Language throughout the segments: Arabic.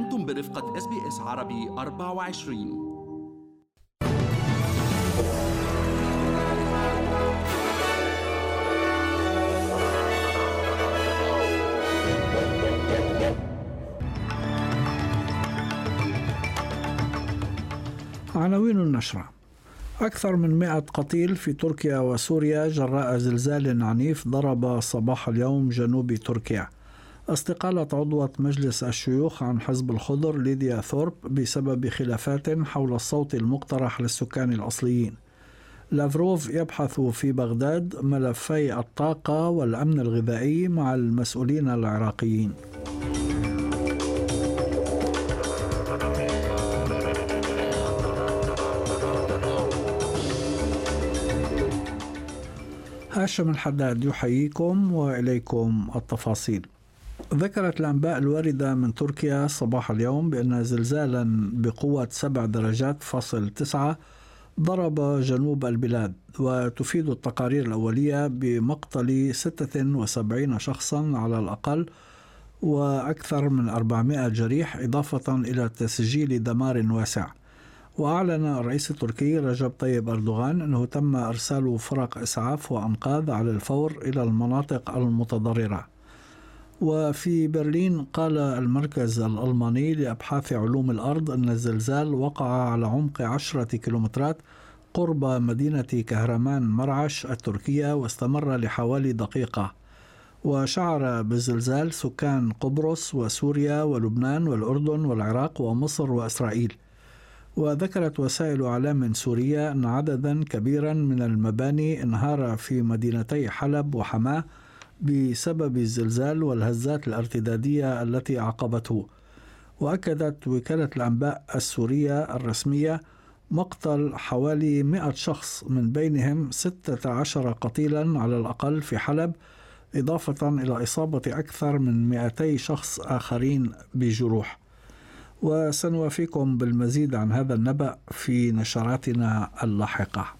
أنتم برفقة SBS عربي 24 عناوين النشرة. أكثر من 100 قتيل في تركيا وسوريا جراء زلزال عنيف ضرب صباح اليوم جنوب تركيا. استقالة عضوة مجلس الشيوخ عن حزب الخضر ليديا ثورب بسبب خلافات حول الصوت المقترح للسكان الأصليين لافروف يبحث في بغداد ملفي الطاقة والأمن الغذائي مع المسؤولين العراقيين هاشم الحداد يحييكم وإليكم التفاصيل. ذكرت الأنباء الواردة من تركيا صباح اليوم بأن زلزالا بقوه سبع درجات فاصل تسعة ضرب جنوب البلاد وتفيد التقارير الأولية بمقتل 76 شخصا على الأقل وأكثر من 400 جريح إضافة إلى تسجيل دمار واسع. وأعلن الرئيس التركي رجب طيب أردوغان أنه تم إرسال فرق إسعاف وأنقاذ على الفور إلى المناطق المتضررة وفي برلين قال المركز الألماني لأبحاث علوم الأرض أن الزلزال وقع على عمق عشرة كيلومترات قرب مدينة كهرمان مرعش التركية واستمر لحوالي دقيقة. وشعر بالزلزال سكان قبرص وسوريا ولبنان والأردن والعراق ومصر وإسرائيل. وذكرت وسائل إعلام سورية أن عددا كبيرا من المباني انهار في مدينتي حلب وحماة بسبب الزلزال والهزات الارتدادية التي عقبته وأكدت وكالة الأنباء السورية الرسمية مقتل حوالي 100 شخص من بينهم 16 قتيلا على الأقل في حلب إضافة إلى إصابة أكثر من 200 شخص آخرين بجروح وسنوافيكم بالمزيد عن هذا النبأ في نشراتنا اللاحقة.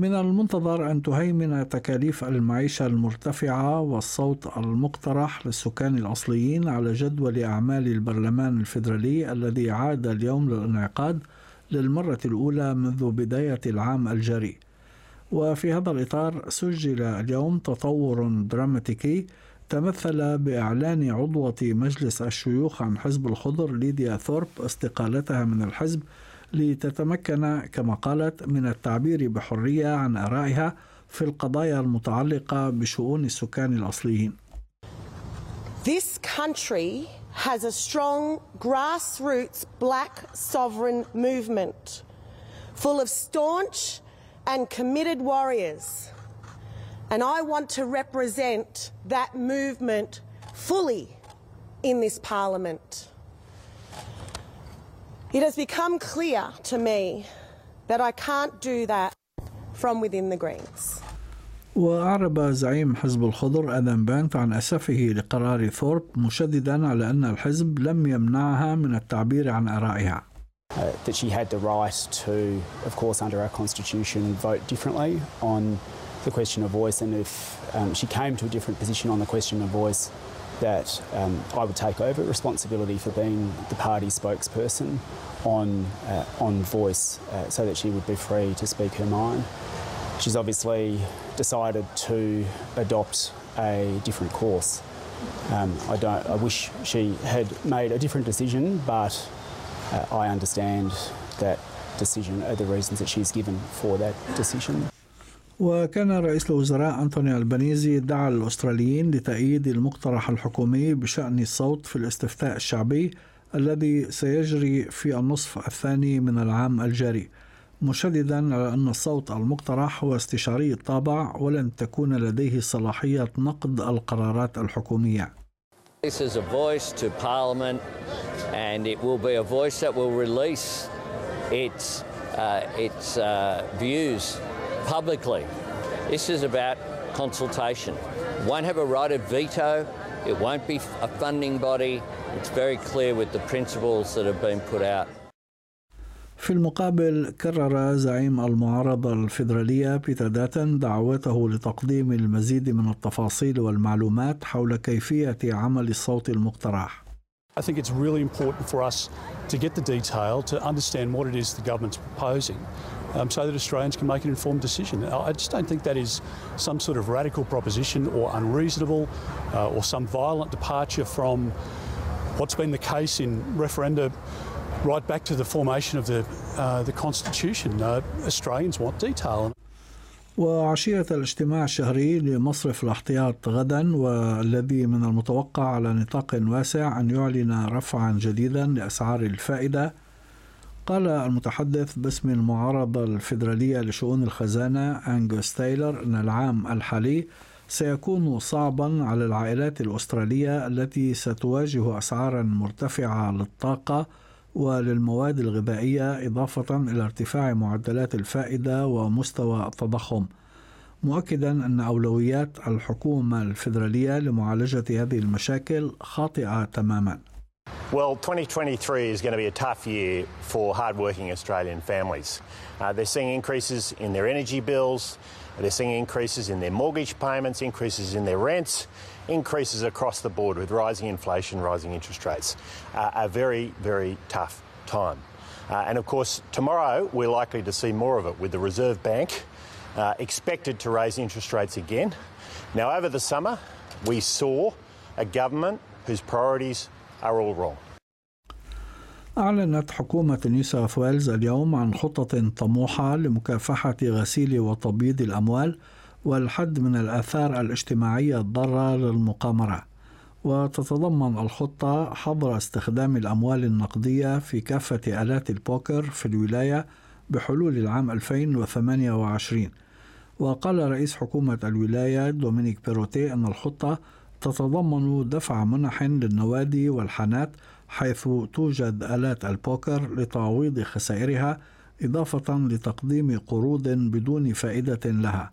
من المنتظر أن تهيمن تكاليف المعيشة المرتفعة والصوت المقترح للسكان الأصليين على جدول أعمال البرلمان الفيدرالي الذي عاد اليوم للانعقاد للمرة الأولى منذ بداية العام الجاري. وفي هذا الإطار سجل اليوم تطور دراماتيكي تمثل بإعلان عضوة مجلس الشيوخ عن حزب الخضر ليديا ثورب استقالتها من الحزب لتتمكن كما قالت من التعبير بحرية عن آرائها في القضايا المتعلقة بشؤون السكان الأصليين. This country has a strong grassroots black sovereign movement full of staunch and committed warriors And I want to represent that movement fully in this parliament. It has become clear to me that I can't do that from within the Greens. وأعرب زعيم حزب الخضر آدم بانت عن أسفه لقرار ثورب مشددا على أن الحزب لم يمنعها من التعبير عن آرائها. Uh, that she had the right to, of course, under our constitution, vote differently on the question of voice, and if um, she came to a different position on the question of voice, that um, I would take over responsibility for being the party spokesperson on uh, on voice, uh, so that she would be free to speak her mind. She's obviously decided to adopt a different course. Um, I don't. I wish she had made a different decision, but uh, I understand that decision, or the reasons that she's given for that decision. وكان رئيس الوزراء أنتوني البنيزي دعا الأستراليين لتأييد المقترح الحكومي بشأن الصوت في الاستفتاء الشعبي الذي سيجري في النصف الثاني من العام الجاري مشددا على أن الصوت المقترح هو استشاري الطابع ولن تكون لديه صلاحية نقد القرارات الحكومية. This is a voice to Parliament and it will be a voice that will release its, uh, its uh, views. Publicly. This is about consultation. It won't have a right of veto. It won't be a funding body. It's very clear with the principles that have been put out. في المقابل كرر زعيم المعارضة الفيدرالية بيتر داتن دعوته لتقديم المزيد من التفاصيل والمعلومات حول كيفية عمل الصوت المقترح. I think it's really important for us to get the detail to understand what it is the government's proposing um, so that Australians can make an informed decision. I just don't think that is some sort of radical proposition or unreasonable uh, or some violent departure from what's been the case in referenda right back to the formation of the, uh, the Constitution. Uh, Australians want detail. وعشية الاجتماع الشهري لمصرف الاحتياط غدا والذي من المتوقع على نطاق واسع أن يعلن رفعا جديدا لأسعار الفائدة قال المتحدث باسم المعارضة الفيدرالية لشؤون الخزانة أنجوس تايلر أن العام الحالي سيكون صعبا على العائلات الأسترالية التي ستواجه أسعارا مرتفعة للطاقة وللمواد الغذائية إضافة إلى ارتفاع معدلات الفائدة ومستوى التضخم. مؤكدا أن أولويات الحكومة الفيدرالية لمعالجة هذه المشاكل خاطئة تماما. Well, 2023 is going to be a tough year for hardworking Australian families. Uh, they're seeing increases in their energy bills, they're seeing increases in their mortgage payments, increases in their rents, increases across the board with rising inflation, rising interest rates. Uh, a very, very tough time. Uh, and of course, tomorrow we're likely to see more of it with the Reserve Bank uh, expected to raise interest rates again. Now, over the summer, we saw a government whose priorities أعلنت حكومة نيو ساوث ويلز اليوم عن خطط طموحة لمكافحة غسيل وتبييض الأموال والحد من الآثار الاجتماعية الضارة للمقامرة. وتتضمن الخطة حظر استخدام الأموال النقدية في كافة آلات البوكر في الولاية بحلول العام 2028 وقال رئيس حكومة الولاية دومينيك بيروتي أن الخطة تتضمن دفع منح للنوادي والحانات حيث توجد آلات البوكر لتعويض خسائرها إضافة لتقديم قروض بدون فائدة لها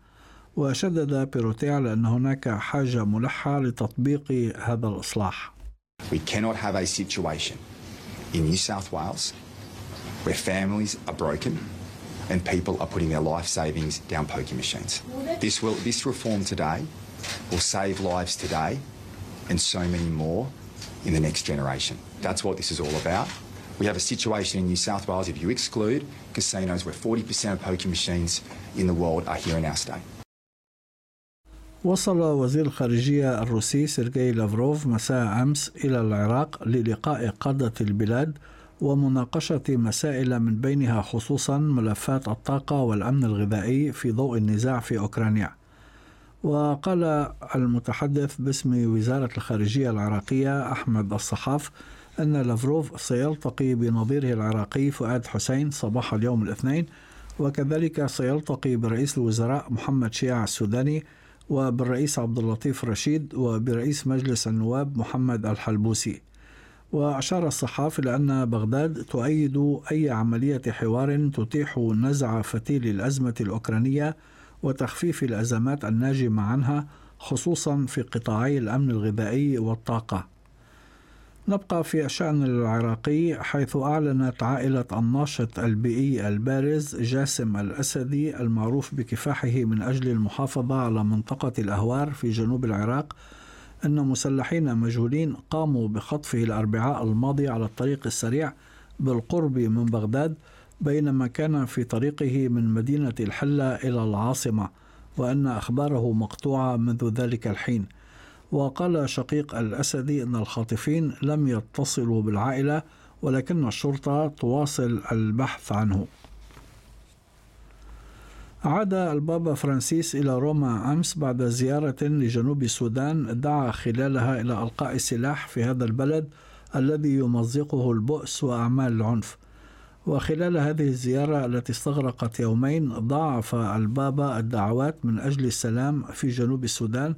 وشدد بيروتي على أن هناك حاجة ملحة لتطبيق هذا الإصلاح. We cannot have a situation in New South Wales where families are broken and people are putting their life savings down poker machines. This will this reform today will save lives today and so many more in the next generation. That's what this is all about. We have a situation in New South Wales, if you exclude casinos, where 40% of poker machines in the world are here in our state. وصل وزير الخارجية الروسي سيرجي لافروف مساء أمس إلى العراق للقاء قادة البلاد ومناقشة مسائل من بينها خصوصا ملفات الطاقة والأمن الغذائي في ضوء النزاع في أوكرانيا. وقال المتحدث باسم وزارة الخارجية العراقية أحمد الصحاف أن لافروف سيلتقي بنظيره العراقي فؤاد حسين صباح اليوم الاثنين وكذلك سيلتقي برئيس الوزراء محمد شيع السوداني وبالرئيس عبد اللطيف رشيد وبرئيس مجلس النواب محمد الحلبوسي. وأشار الصحاف إلى أن بغداد تؤيد أي عملية حوار تتيح نزع فتيل الأزمة الأوكرانية وتخفيف الأزمات الناجمة عنها خصوصا في قطاعي الأمن الغذائي والطاقة. نبقى في الشأن العراقي حيث أعلنت عائلة الناشط البيئي البارز جاسم الأسدي المعروف بكفاحه من أجل المحافظة على منطقة الأهوار في جنوب العراق أن مسلحين مجهولين قاموا بخطفه الأربعاء الماضي على الطريق السريع بالقرب من بغداد بينما كان في طريقه من مدينة الحلة إلى العاصمة وأن أخباره مقطوعة منذ ذلك الحين. وقال شقيق الأسدي أن الخاطفين لم يتصلوا بالعائلة ولكن الشرطة تواصل البحث عنه. عاد البابا فرانسيس إلى روما أمس بعد زيارة لجنوب السودان دعا خلالها إلى ألقاء السلاح في هذا البلد الذي يمزقه البؤس وأعمال العنف. وخلال هذه الزيارة التي استغرقت يومين ضاعف البابا الدعوات من أجل السلام في جنوب السودان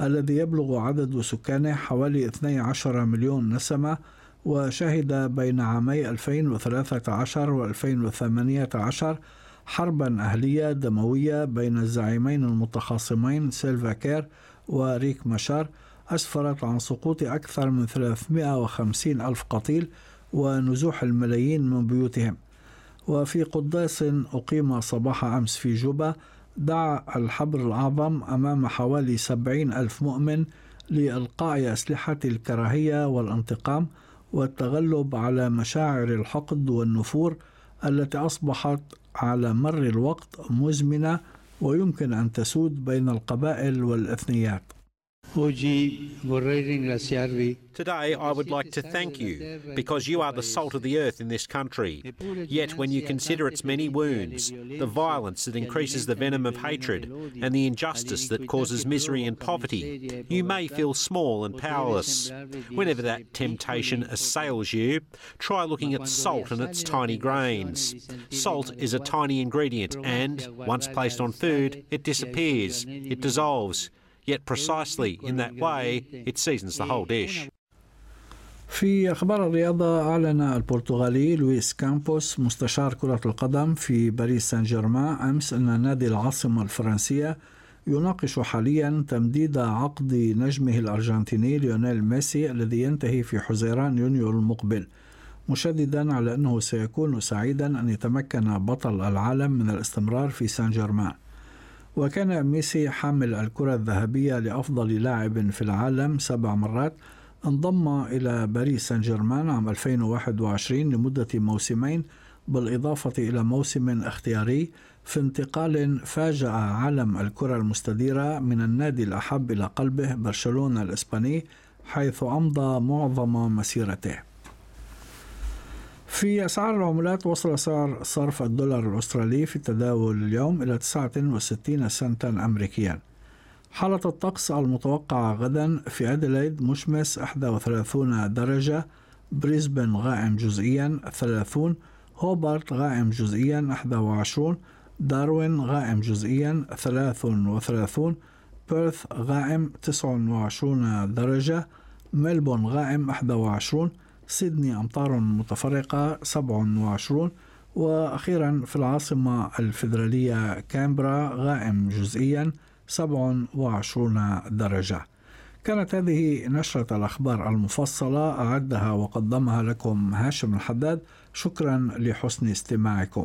الذي يبلغ عدد سكانه حوالي 12 مليون نسمة وشهد بين عامي 2013 و 2018 حربا أهلية دموية بين الزعيمين المتخاصمين سيلفا كير وريك مشار أسفرت عن سقوط أكثر من 350 ألف قتيل ونزوح الملايين من بيوتهم وفي قداس أقيم صباح أمس في جوبا دعا الحبر الأعظم أمام حوالي سبعين ألف مؤمن لإلقاء أسلحة الكراهية والانتقام والتغلب على مشاعر الحقد والنفور التي أصبحت على مر الوقت مزمنة ويمكن أن تسود بين القبائل والإثنيات. Today, I would like to thank you because you are the salt of the earth in this country. Yet, when you consider its many wounds, the violence that increases the venom of hatred, and the injustice that causes misery and poverty, you may feel small and powerless. Whenever that temptation assails you, try looking at salt and its tiny grains. Salt is a tiny ingredient, and once placed on food, it disappears, it dissolves. Yet precisely in that way, it seasons the whole dish. في أخبار الرياضة أعلن البرتغالي لويس كامبوس مستشار كرة القدم في باريس سان جيرمان أمس أن نادي العاصمة الفرنسية يناقش حاليا تمديد عقد نجمه الأرجنتيني ليونيل ميسي الذي ينتهي في حزيران يونيو المقبل مشددا على أنه سيكون سعيدا أن يتمكن بطل العالم من الاستمرار في سان جيرمان وكان ميسي حامل الكرة الذهبية لأفضل لاعب في العالم سبع مرات انضم إلى باريس سان جيرمان عام 2021 لمدة موسمين بالإضافة إلى موسم اختياري في انتقال فاجأ عالم الكرة المستديرة من النادي الأحب إلى قلبه برشلونة الإسباني حيث أمضى معظم مسيرته. في أسعار العملات وصل سعر صرف الدولار الأسترالي في التداول اليوم إلى 69 سنتا أمريكيا. حالة الطقس المتوقعة غدا في أديلايد مشمس 31 درجة بريسبن غائم جزئيا 30 هوبارت غائم جزئيا 21 داروين غائم جزئيا 33 بيرث غائم 29 درجة ملبون غائم 21 سيدني أمطار متفرقة 27 وأخيرا في العاصمة الفيدرالية كامبرا غائم جزئيا 27 درجة. كانت هذه نشرة الأخبار المفصلة أعدها وقدمها لكم هاشم الحداد. شكرا لحسن استماعكم.